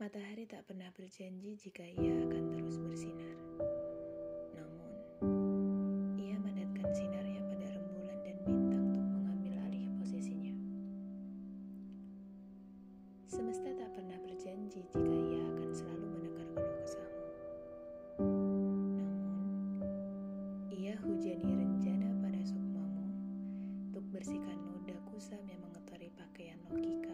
Matahari tak pernah berjanji jika ia akan terus bersinar. Namun, ia mandatkan sinarnya pada rembulan dan bintang untuk mengambil alih posisinya. Semesta tak pernah berjanji jika ia akan selalu mendengar keluh kesahmu. Namun, ia hujani rencana pada sukmamu untuk bersihkan noda kusam yang mengotori pakaian logika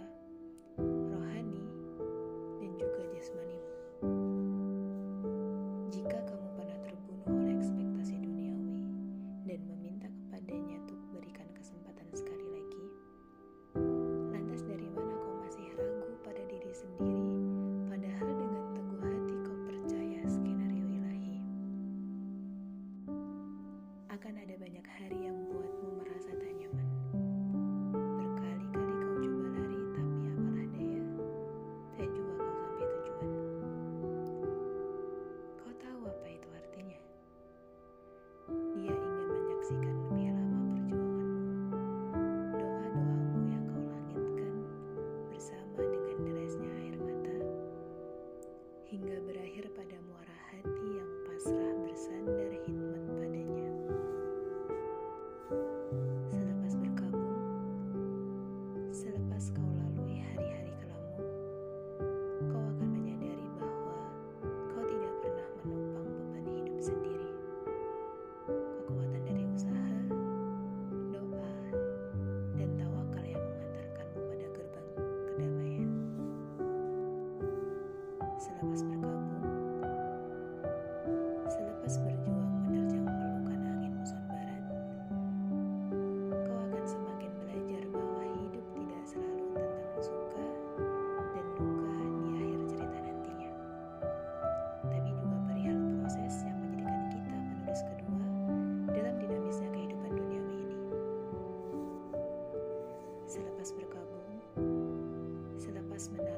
hingga berakhir pada muara selepas berkabung, selepas berjuang menerjang pelukan angin muson barat, kau akan semakin belajar bahwa hidup tidak selalu tentang suka dan duka di akhir cerita nantinya, tapi juga perihal proses yang menjadikan kita penulis kedua dalam dinamisnya kehidupan duniawi ini. Selepas berkabung, selepas menaruh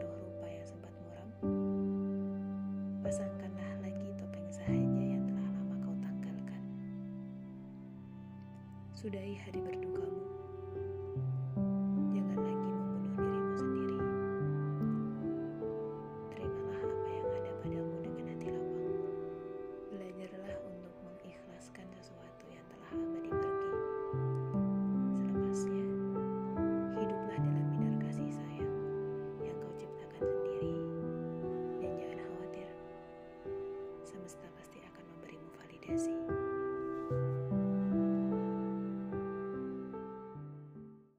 sudahi hari berdukamu. Jangan lagi membunuh dirimu sendiri. Terimalah apa yang ada padamu dengan hati lapang. Belajarlah untuk mengikhlaskan sesuatu yang telah abadi pergi. Selepasnya, hiduplah dalam binar kasih sayang yang kau ciptakan sendiri. Dan jangan khawatir, semesta pasti akan memberimu validasi.